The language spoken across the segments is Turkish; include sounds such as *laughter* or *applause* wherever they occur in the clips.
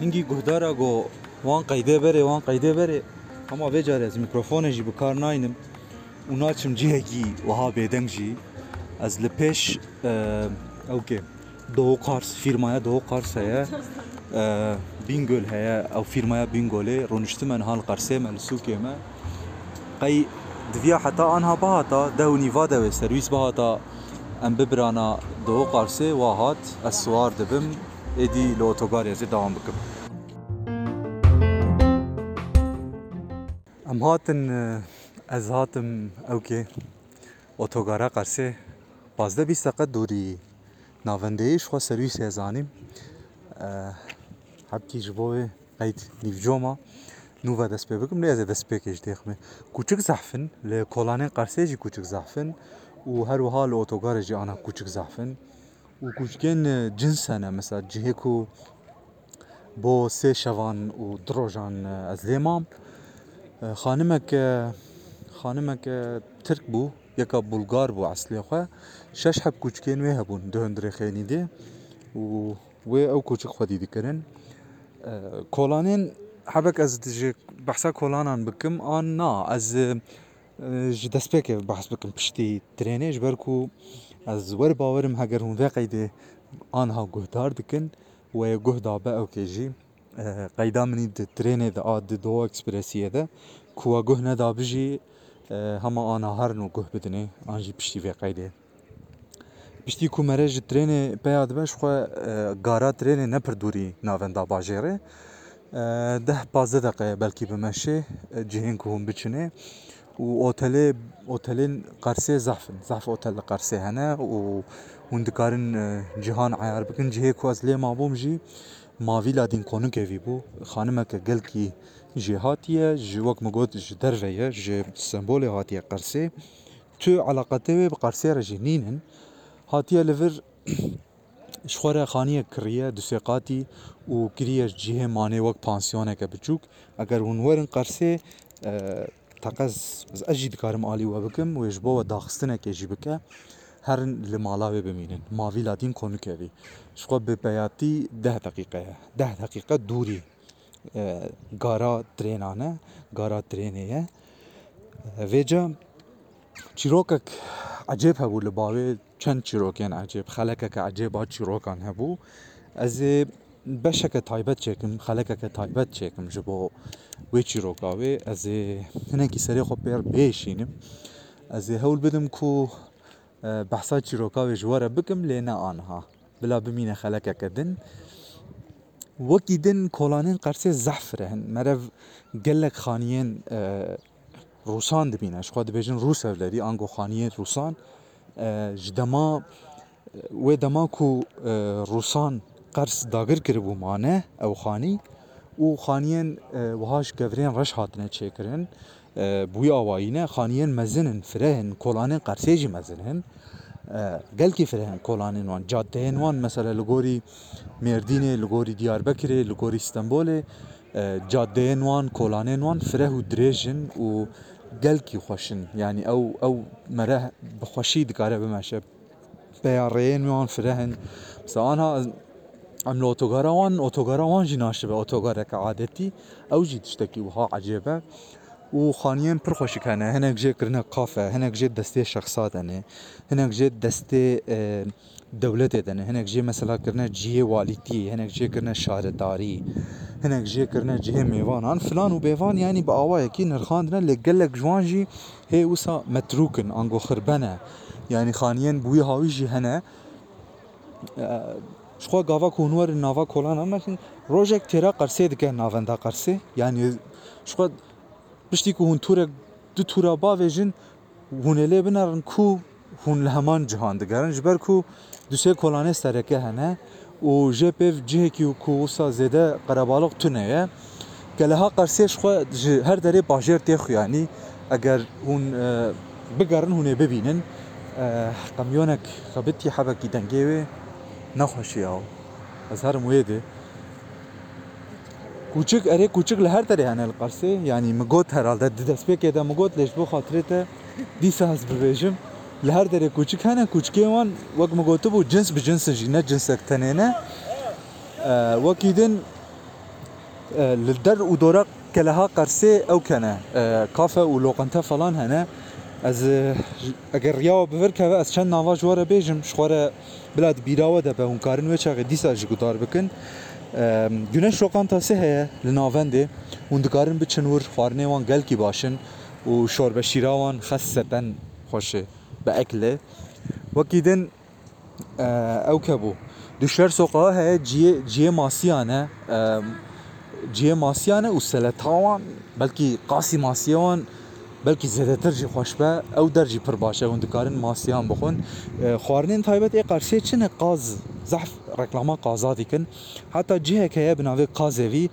هنگی گهدارا گو وان قیده بره وان قیده بره اما بجاره از میکروفون جی بکار ناینم اونا چم جیه گی وها بیدنگ جی از لپش اوکی دو قارس فیرمایا دو قارس هیا بینگل هیا او فیرمایا بینگوله رونشت من هال قرسه من سوکه ما قی دویا حتی آنها بهاتا دو نیوا دو سرویس بهاتا ام ببرانا دو قارسه واهات السوار دبم ادی لوتوگار یزی دوام بکم ام هاتن از هاتم اوکی اوتوگارا قرسه بازده بیست دقیقه دوری ناونده ایش خوا سرویس یزانیم حبکی جبوه قید نیفجوما نو و دست پی بکم لیازه دست پی کش دیخمه کوچک زحفن لکولانه قرسه جی کوچک زحفن و هر وها لأوتوگار جی آنا کوچک زحفن و کوچکین جنس هنه مثلا جهه کو بو سه شوان و دروجان از لیمام خانمک خانمک ترک بو یکا بولگار بو اصلی خو شش حب کوچکین وی هبون دهندره خینی دی و و او کوچک خودی دیکرن کولانین حبک از جی بحثا کولانان بکم آن نا از جی دست پیک بحث بکم پشتی ترینه جبرکو از ور باورم هگر هون قیده آنها گهدار دکن و گهدا به او که جی قیدا منی د ترینه د آد دو اکسپرسیه ده کوا گه ندا بجی هما آنا هر نو گه بدنه آنجی پشتی وی قیده پشتی کو مره جی ترینه پیاد بش خو گارا ترینه نپر دوری ناوندا باجره ده پازده دقیقه بلکی بمشه جهین که هم بچنه و واوتيلي اوتيلين قرسي زحفن زحف اوتيل قرسي هنا و hûn dikarin cîhan eyar bikin cihê ku ez lê mabûm jî mavîla dînkonûkê vî bû xanimeke gelkî jê hatiye ji wek min got ji derve ye ji sembolê hatiye qersê tu eleqetê wê bi qersê re jî nîn in hatiye li vir ji xwe re xaniye kiriye du sê qatî û kiriye ji cihê manê wek pansiyoneke biçûk eger hûn werin qersê تقز از اجی دکارم آلی و بکم و اجبا و داخستنه که جی بکه هرن ماوی لادین کنو که وی شخوا به بیاتی ده دقیقه ده دقیقه دوری. گارا ترینانه گارا ترینه ویجا چیروکک عجیب هبو لباوی چند چیروکین عجیب. خلکک عجیب ها چیروکان هبو. از بەشێکە تایبەت چێکم خەلەکەکە تایبەت چێکم ji بۆ wê çîrokavê ez ê hinekî serê xwe pêr bêşînim. Ez ê hewl bidim ku e, behsa çîrokavê ji were bikim lê ne anha. Bila bimîne xelekeke din. Wekî din kolanên qersê zehfire hin. Merev gelek xaniyên e, Rûsan dibîne. Ji xwa dibêjin Rûs evlerî angoxaniyê Rûsan e, ji dema wê dema ku Rûsan او خانی و خانیین وهاش گورین رش هاتنه چیکرن بوی آوایینه خانیین مزنن فرهن کولانین قرسیجی مزنن گل کی فرهن کولانین وان جاده وان مثلا لگوری مردینه لگوری دیاربکر لگوری استانبول جاده وان کولانین وان فره و دریجن و گل کی خوشن یعنی او او مره بخوشی دکاره بمشه بیارین وان فرهن مثلا آنها ام اوتوگارا وان اوتوگارا وان جی ناشبه اوتوگارا که عادتی او جی تشتکی وها عجیبه و ام لو ئەم لە ئۆتۆگارەوان ئۆتۆگارەوان ژی ناشبە ئۆتۆگارەکە عادەتی ئەو ژی تشتێکی وها عجێبە و خانیان پرخۆشیکانە. هەنێک ژێکردنە قافە هەنێک ژێ دەستێ شەخصاتەنێ هەنێک ژێ دەستێ دەولەتێ دەنێ هەنێک ژێ مەسەلاکردە جیێ والیتی هەنێک جێکردە شارەداری هەنێک ژێکردە جێ میێوانان فلان و بێوان ینی بە نرخان نرخاندنە لە گەلێک جوانژی هێ وسا مەتروکن ئەنگۆ خربەنە. ینی خانیان بووی هاویژی هەنە Şuha gava kuhnuarı nava kolan ama lakin rojek tera karsiye dike navenda karsi. Yani şu şuha pişti ku hun turek du tura bavejin hun ele binarın ku hun lehman cihan digerin. Jiber ku düşe kolane sereke hene. O jepev ciheki ku usa zede karabalık tüneye. Geleha karsiye şuha her dere bajyer tehu yani. Eğer hun e, bigarin hun bebinin. kamyonek e, kabiti habaki dengewe ناخوشی آو از هر مویده. کوچک اره کوچک لهر تره هنه القرسه. یعنی مگوت هر آلده دست پی که ده مگوت لیش بو خاطره ته دیسه هز ببیجم. لهر تره کوچک هنه کوچکی وان وک مگوتو بو جنس بجنس جی نه جنس اکتنه نه. وكيدن للدر آه، ودورق كلها قرسي أو كان آه، كافه ولوقنتا فلان هنا ez eger riyawa bivir keve ez çend nava ji were bêjim ji xware bila bîrawe de be hûnkarin wê çaxê dîsa ji gudar bikin. E, Güneş şokanta sê heye li navendê hûn dikarin biçin wir xwarinê wan gelkî başin û şorbeşîra wan xeseten xweşê bi eklê wekî din e, ew kebû Düşler sokağı heye ciye, ciye masiyane e, ciye masiyane û seletawan belkî qasî masiyewan bixwin. Xwarinên taybet ê Qersê çi ne qaz zehf reklama qaza dikin heta cihek heye bi navê qazevî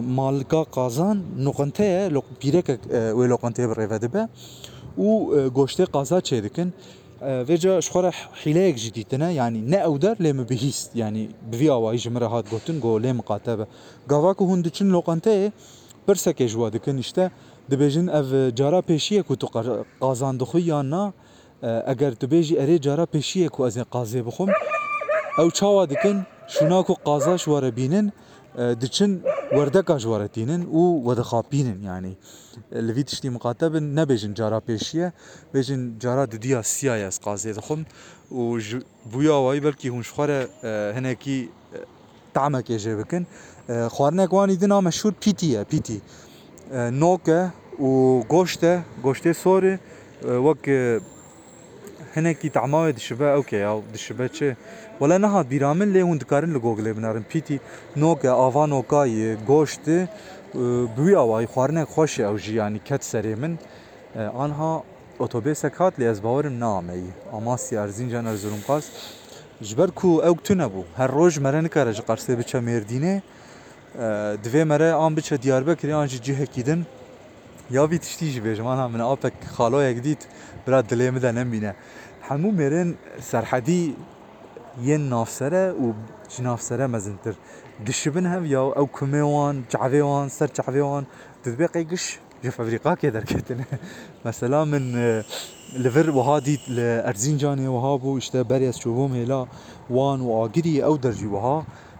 malika qazan noqinte ye pîrekek wê loqanteyê bi rêve dibe. Û goştê qaza çê dikin. Vê ca ji xwe re hîleyek jî dîtine yanî ne ew der lê min bihîst. Yanî bi vî awayî ji min re hat gotin got lê miqate be. Gava ku hûn diçin loqanteyê pirsekê ji we dikin işte دبیجن اف جارا پیشیه کو تو قازان دخو یا نا آه، اگر تو بیجی اری جارا پیشیه کو از قازی بخوم. أو چاوا دکن شونا کو قازا شوار بینن آه، دچن وردك اجوارتينن أو ودخابينن يعني اللي تشتي مقاتب نبيجن جارا بيشيه بيجن جارا دوديا سيايا قازي دخم و بويا واي بلكي هون شخره آه، هناكي تعمك يجي بكن خوارنك واني دنا مشهور بيتي بيتي نوكه xwe re hinekî tamekê jê bikin xwarinek wanî din a meşhûr pîtî ye pîtî nok e û goşt e goştê sorê wek hinekî tema wê dişibe ewke ya dişibe çi Wele nehat bîra min lê hûn dikarin li Googleê binarin pîtî nok e ava nokayê goştê bi wî awayî xwarinek xweş e ew jî yanî ket serê min anha otobêsek hat lê ez bawerim naameyî يابي تشتيش بيج معناها من ابك خالويا جديد براد دلي مدا نمينا حمو ميرين سرحدي ين نافسرة و جنافسرة مزنتر. دشبن هم يا أو كميوان جعفيوان سر جعفيوان تدبيقي قش جف افريقا كدر كتن مثلا من آه، لفر وهادي لارزنجاني وهابو اشتا باريس شوفهم هلا وان واجري أو درجي وها.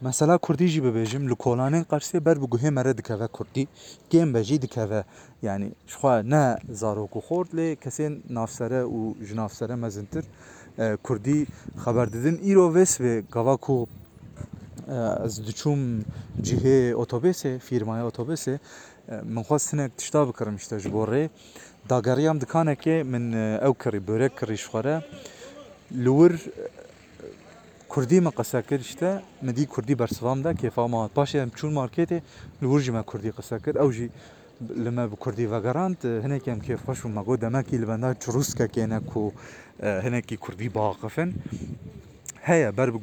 Mesela Kurdî jî bibêjim li kolanên Qersê ber bi guhê me re dikeve Kurdî. Kêm be jî dikeve. Yani ji xwe ne zarok û xort lê kesên navsere û ji navsere mezintir e, Kurdî xeber didin. Îro vês vê gava ku e, ez diçûm cihê otobêsê, fîrmaya otobêsê e, min xwe sinek tişta bikirim işte ji bo rê. Dageriyam dikanekê min ew kirî, börek kirî ji xwe re. Li wir Kurdî me qese kir işte min dî Kurdî bersivam da kêfa ma paşê em çûn marketê li wir jî me Kurdî qise kir ew jî li me bi Kurdî vegerand hinekî em kêfxweş bû me got demekî li benda çirûskekê ne ku hinekî Kurdî biaqifin heye ber bi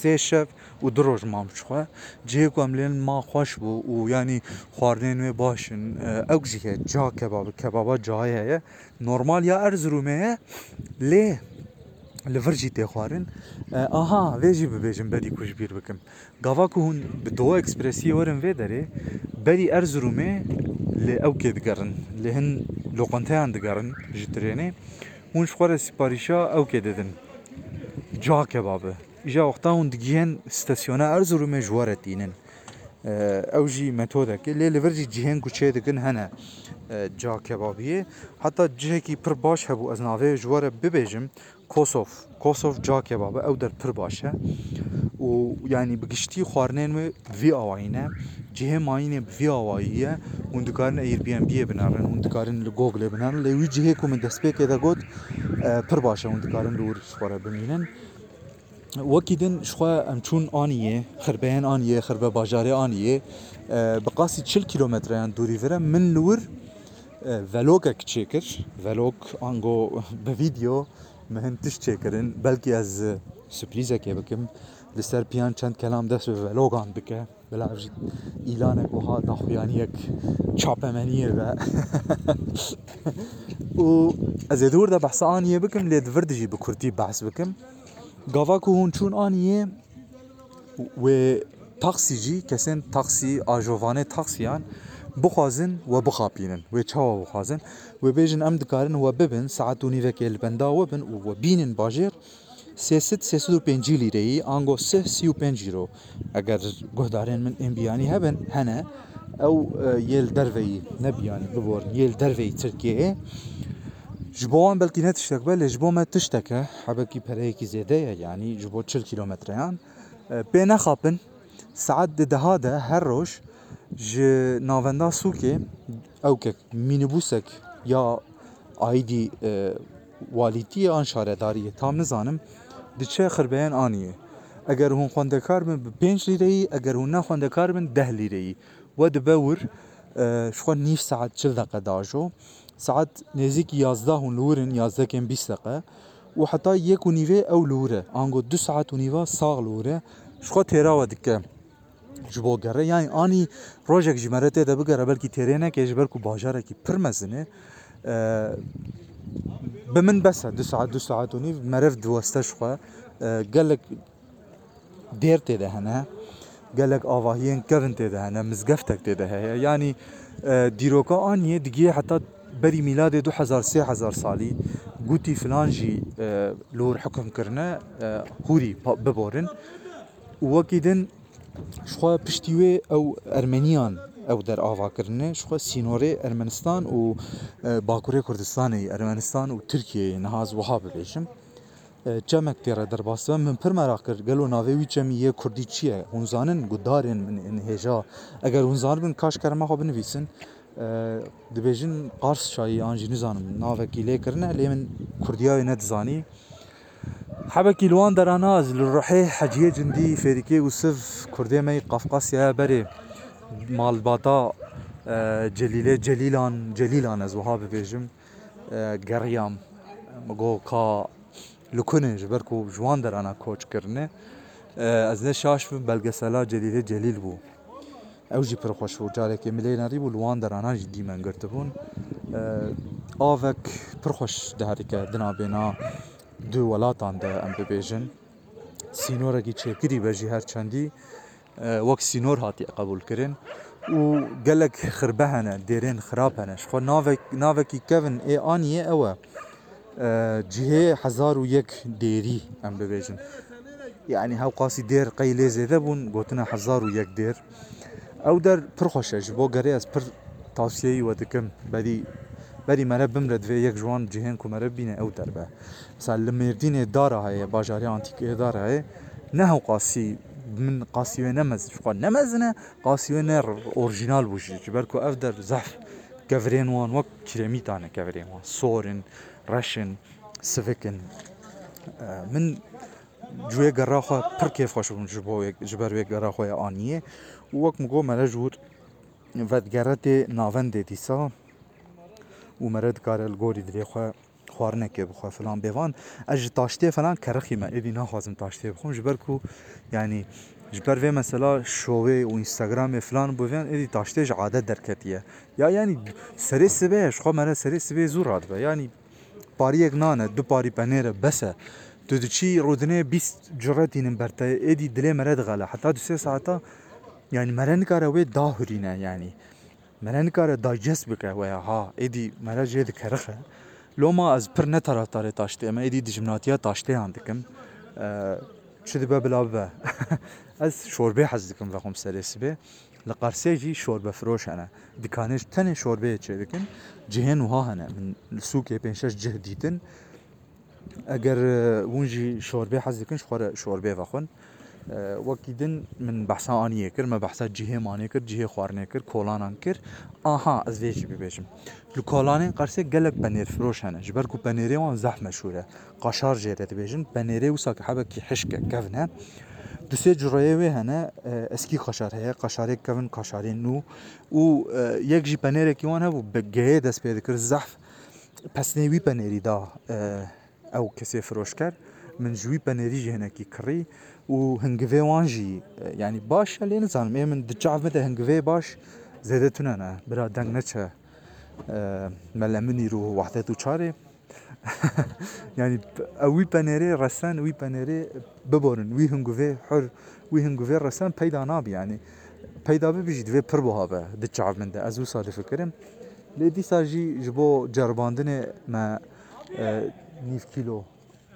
sê şev û du roj mam ji xwe cihê ku em lên ma xweş bû û yanî xwarinên wê baş in ew jî heye ca kebab kebaba cayê heye normal ya Erzurumê ye lê li vir jî tê xwarin. Aha vê jî bibêjim berî ku ji bîr bikim. Gava ku hûn bi Doğu Ekspresiyê werin vê derê berî Erzurumê lê ew kê digerin. Lê hin loqanteyan digerin ji trênê hûn ji didin ca kebabı hûn digihên stesyona Erzurumê ji we re tînin ew jî metodek e lê li vir jî cihên hene ca kebabiyê heta cihekî pir baş hebû ez navê ji Kosov Kosov ca kebabı ew der pir baş e û yanî bi giştî xwarinên wê vî awayî ne cihê mayînê vî awayî Airbnb'ye binarin hûn dikarin li Google'ê binarin lê wî cihê ku min destpêkê de got pir وەکی دن شخوا ئەم چوون ئاانیە خربیان ئاانیە خربە باژارێ ئاانیە بەقاسی چل کیلومتریان دووریڤرە من لور ڤلۆکێک چێکرد ڤلۆک ئانگۆ بە ڤیددیۆ مهن تش چێکردن بەلکی ئەز سپریزەکێ بکەم لەسەر پیان چەند کەلام دەست بە ڤلۆگان بکە بەلاژی ئیلانێک وها داخوایانیەک چاپەمەنیە بە و ئەز ێ دوور دە بەحسانیە بکەم لێ دڤردژی بە کورتی بەحس بکەم گاواک و هون چوون ئاانیە وێ تاقسیجی کەسێن تاقسی ئاژۆڤانێ تاقسییان بخوازن و بخاپینن وێ چاوە بخوازن وێ بێژن ئەم دکارن و ببن سعات و نیڤێکێ بەنداوە بن و بینن باژێر سێست سێ و پێنجی لیرەیی ئانگۆ سه سی و پێنجیرۆ ئەگەر گۆدارێن من ئەمبیانی هەبن هەنە ئەو یێل دەرڤی نەبیانی ببۆن یێل دەرڤی ترکێ ji bo wan belkî ne tiştek be lê ji bo me tişteke hebekî pereyekî zêde ye yanî ji bo çil kîlometreyan pê nexapin saet di deha de her roj ji navenda Sûkê ewkek mînîbûsek ya aîdî walîtiyê an şaredariyê tam nizanim diçe xirbeyan aniyê eger hûn xwendekar bin bi pênc lîreyî eger hûn nexwendekar bin deh lîreyî. We dibe wir ji xwe nîv saet çil deqe سعات نزیکی 11 هون لورن 11 کم 20 دقیقه و حتی یک و نیوه او لوره آنگو دو ساعت و نیوه ساغ لوره شخوا تیرا و دکه جبو گره یعنی آنی روژک جمرته ده بگره بلکی تیره نه که جبر کو باجاره کی پر مزنه بمن بس دو ساعت دو ساعت و نیو مرف دوسته شخوا گلک دیر تیده هنه گلک آواهیین کردن تیده هنه مزگفتک تیده هه یعنی دیروکا آنیه دیگه حتی بري ميلادي 2003 هزار سالي گوتی فلان جی لور حکم کرنه هوری ببارن وکی دن شخوا پشتیوه او ارمنیان او در آوا کرنه شخوا سینوره ارمنستان و باکوره کردستان ارمنستان و ترکیه نهاز وها ببیشم چمک تیره در باسه من پر مراق کرد گلو ناوی وی چمیه کردی چیه هنزانن گدارن من هجا اگر هنزان بن کاش کرما خواب نویسن binivîsin dibêjin qars şayî an jî nizanim navekî lêkirine lê min Kurdiyayê nedizanî Hebekî li wan deranaz li Rihê heciyê cindî fêrîkê û siv Kurdê me Qafqasyaya berê malbata celîlê celîlan celîlan ez wiha bibêjim geriyam got ka li kunê ji ber ku ji wan derana koçkirine ez ne şaş bim belgesela celîlê celîl bû أو جی پر خوش بود جاره که ملینا ری بود وان در آنها جدی من گرته بون آوک پر خوش داری که دنا بینا دو ولاتان ده ام ببیجن سینور اگی چه کری بجی هر چندی وک سینور هاتی قبول کرن و گلک خربهن دیرین خرابهن شخو ناوکی کون ای آنیه أو جهه هزار و یک دیری ام ببیجن یعنی هاو قاسی دیر قیلی زیده بون گوتنه هزار و یک دیر أو در ئەو دەر پرخۆشەش گره از پر تاسیایی و دکم بەری بری مره بمرە دوێ یک جوان جهن کو مره بینه أو در به مثلا لمردین داره های باجاری آنتیک داره های نه نەهو قاسی من قاسی و نمز شو قاسیوێ نەمەز فقان نەمەزنە قاسیوێ نەر ئۆرژینال بوشی بەرکو أو در زحف گەورێن وان وک کرمی تانه گەورێن وان سورن رشن سفکن من جوی جوێ گەڕاخوا پڕ کێفخۆش بووم ژ بۆ وی گره خواه آنیه وەک گۆ مەرە ژوور vedigeretê navendê dîsa û mere dikare li gorî dirê xwe xwarinekê bixwe filan bêvan ez ji taştê falan kerixî me êdî naxwazim taştê bixwim ji ber ku yanî ji ber vê mesela şovê û Instagramê filan bûvên êdî taştê ji adet derketiye ya yanî serê sibê xwe mere serê sibê zû radibe yanî pariyek nane du parî penêre bese tu diçî rodinê bîst curetînin berteye êdî dilê mere diğele heta du sê saeta يعني مرا نكاره وي دا هورينه يعني. مرا نكاره دا جذب بكره ويا ها إيدي مرا جيد كرخة. لو ما از پر نه طرفدار تاشته أما ایدی دجمناتیا تاشته آه، هم دکم چه دبه بلا ببه *laughs* از شوربه حز دکم و خم سرسی شوربه فروش هنه دکانش تن شوربه چه دکم جهن وها هنه. من سوکه پینشش جه اگر اون شوربه حز دکن شخوره شوربه وەکی دن من بەحسانیە کرد مە بەحسا جیهێمانێ کرد جیهێ خواردنێ کرد کۆلانان کرد ئاها ئەس vێژی ببێژم لە کۆلانێن قەرسێک gelek پەنێر فرۆش هەنە ji ber ku پەنێرێ wan زەح مەشهورە قەشار jêre dibêjin پەنێرê wisa ki hebekî hişke kevne Di sê cirayê wê hene eskî qaşar heye. Qaşarêk kevin qaşarên nû. Û yek jî penerekî wan hebû bi gehê dest pê dikir zehf pesnê wî penerî da ew kesê firoşker min ji wî penerî jî hinekî kirî وهنقفي وانجي يعني باش اللي نزان من دجعف مدى هنقفي باش زادتنا أنا آه، برا دنگ نتشا آه، ملا مني روح وحداتو تشاري يعني *laughs* وي بانيري رسان وي بانيري ببورن وي هنقفي حر وي هنقفي رسان بيدا ناب يعني بيدا بيجي دوي بربوها به دجعف من ده ازو صار فكرم لدي ساجي جبو جرباندن ما آه، نيف كيلو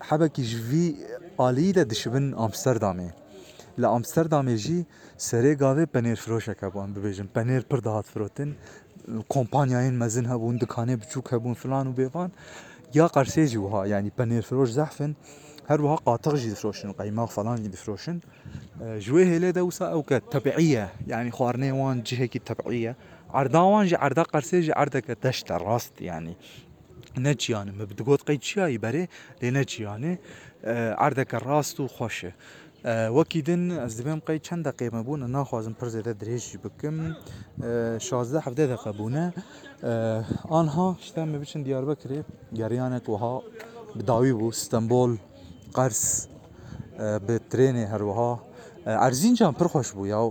حبكي جوی آلیده دشبن امستردامي لا امستردامي جي سري گاوه بنير فروشه كابون بان بنير پنیر فروتين كومبانياين فروتن. هبون دکانه بچوك هبون فلان و بیوان. یا قرسه جوها يعني بنير فروش زحفن. هر وها قاطق جي دفروشن قيماق فلان جي دفروشن. جوي هيلي دوسا أو كتبعية يعني خوارني وان جهة كي تبعية عرضا وان جي عرضا قرسي جي عرضا كدشت راست يعني نەگییانە me بگوت qey çiyayî berê lê negiyane erdeke rast û xweş e. Wekî din ez dibêm qey çend deqê me bûne naxwazim pir zêde dirêj jî bikim şazde hevde deqe bûne anha şte me biçin Diyarbekirê geriyanek wiha bi dawî bû Stenbol, Qers bi trênê herwiha Erzîncan pir xweş bû yaw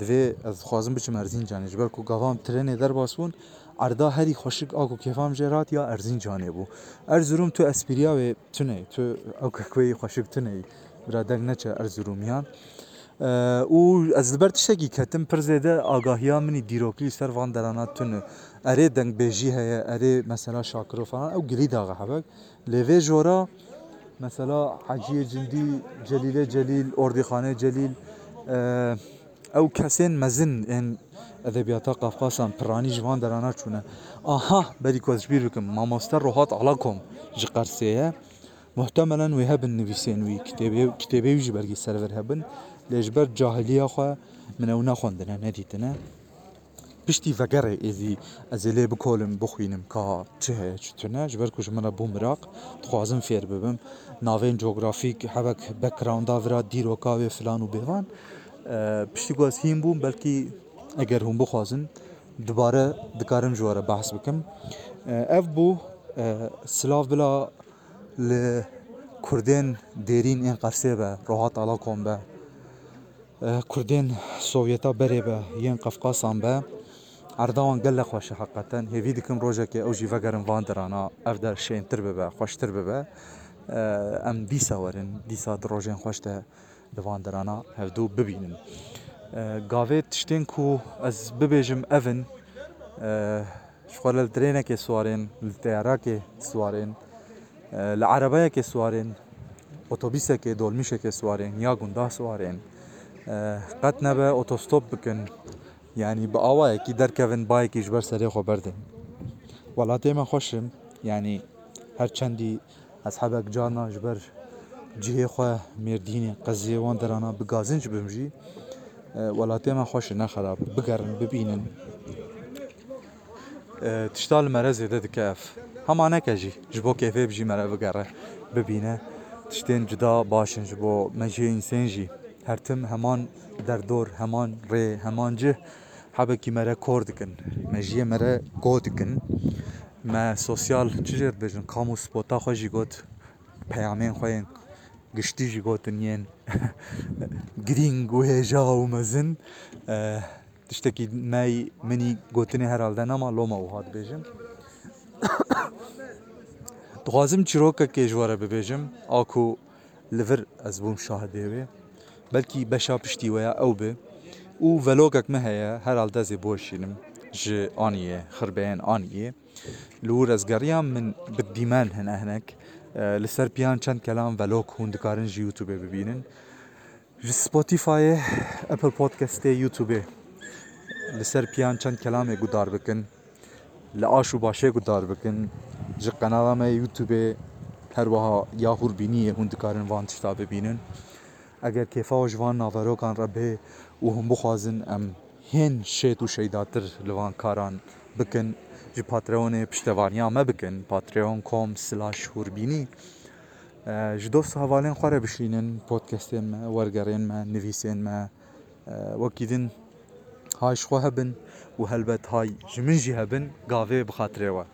divê ez dixwazim biçim Erzîncanê ji ber ku gavam trênê derbas bûn erda herî xweşik a ku kêfam jê hatiya Erzîncanê bû. Erzurum tu espriya wê tune tu ew kekûyê xweşik tuneyî bira deng neçe Erzurumyan û ez li ber tiştekî ketim pir zêde agahiya minî dîrokî ser van derana tune. Erê dengbêjî heye erê mesela şakiro falan ew girî daxe hebek lê vê jora mesela Haciyê Cindî Celîlê Celîl Ordîxanê Celîl أو کسین مزن ان ادبیات قفقاسان پرانی جوان درانا چونه آها بری کوز بیر کوم ماموستر روحات علاکم جقرسیه محتملا وی هب نویسین وی کتابه کتابه وی جبرگی سرور هبن لجبر جاهلیه خو من اونا خوندنه ندیتنه پشتی وگره ایزی از ایلی بکولم بخوینم که چه هیچ چطنه جبر کش منا بوم راق تخوازم فیر ببم. ناوین جوگرافیک هبک بکراند آورا دیروکاوی فلان و بیوان piştî ku ez hîn bûm belkî eger hûn bixwazin dibare dikarim ji we re behs bikim. Ev bû silav bila li Kurdên dêrîn ên Qersê be Rohat Alakom be. Kurdên Sovyeta berê be yên Qefqasan be. Erda wan gelek xweş e heqeten hêvî dikim rojekê ew jî vegerin van dirana ev der şêntir bibe xweştir bibe xweş di van dirana hevdû bibînin gavê tiştên ku ez bibêjim evin ji xwe li trênekê swarên li teyarakê swarên li erebeyekê swarên otobîsekê dolmîşekê swarên ya gunda swarên qet nebe otostop bikin yanî bi awayekî derkevin bayekî ji ber cihê xwe mêrdînê qeziyê wan derana bi gazinc bim jî welatê me xweş e ne xerab e bigerin bibînin. Tişta li me re zêde dike ev. Hema neke jî ji bo kêfê bijî me re bigere bibîne. Tiştên cuda baş in ji bo me jê însên jî. Her tim heman derdor heman rê heman cih hebekî me re kor dikin me jiyê me re go dikin. Me sosyal çi jê dibêjin kamû spota xwe jî got گشتیژی گوتنیان گرینگ و هێژا و مەزن تشتێکی مای منی گوتنی هەرالدا نەما لۆمە و هاات بێژم دخوازم چیرۆکە کێژوارە ببێژم ئاکو لەڤر ئەس بووم شاهدێوێ بەلکی بەشا پشتی وەیە ئەو بێ أو ڤلۆکێک مە هەیە هەرال دەزێ بۆشینم ji aniyê xirbeyên aniyê li û rêzgeriya من بديمان dîmen hene e, li ser piyan çend kelam velog hûn dikarin ji YouTube'ê bibînin ji Spotify'ê Apple Podcast'ê YouTube'ê li ser piyan çend kelamê gudar bikin li aş û başê gudar bikin ji qenala me YouTube'ê her wiha ya hûrbîniyê hûn dikarin van tişta bibînin eger kêfa ji van naverokan re bê û hûn bixwazin em ji Patreonê piştevaniya me bikin patreon.com slash hûrbînî E, ji dost hevalên xwe re bişînin podcastên me wergerên me nivîsên me e, wekî din hay ji xwe hebin û helbet hay ji min jî hebin gavê bi xatirê we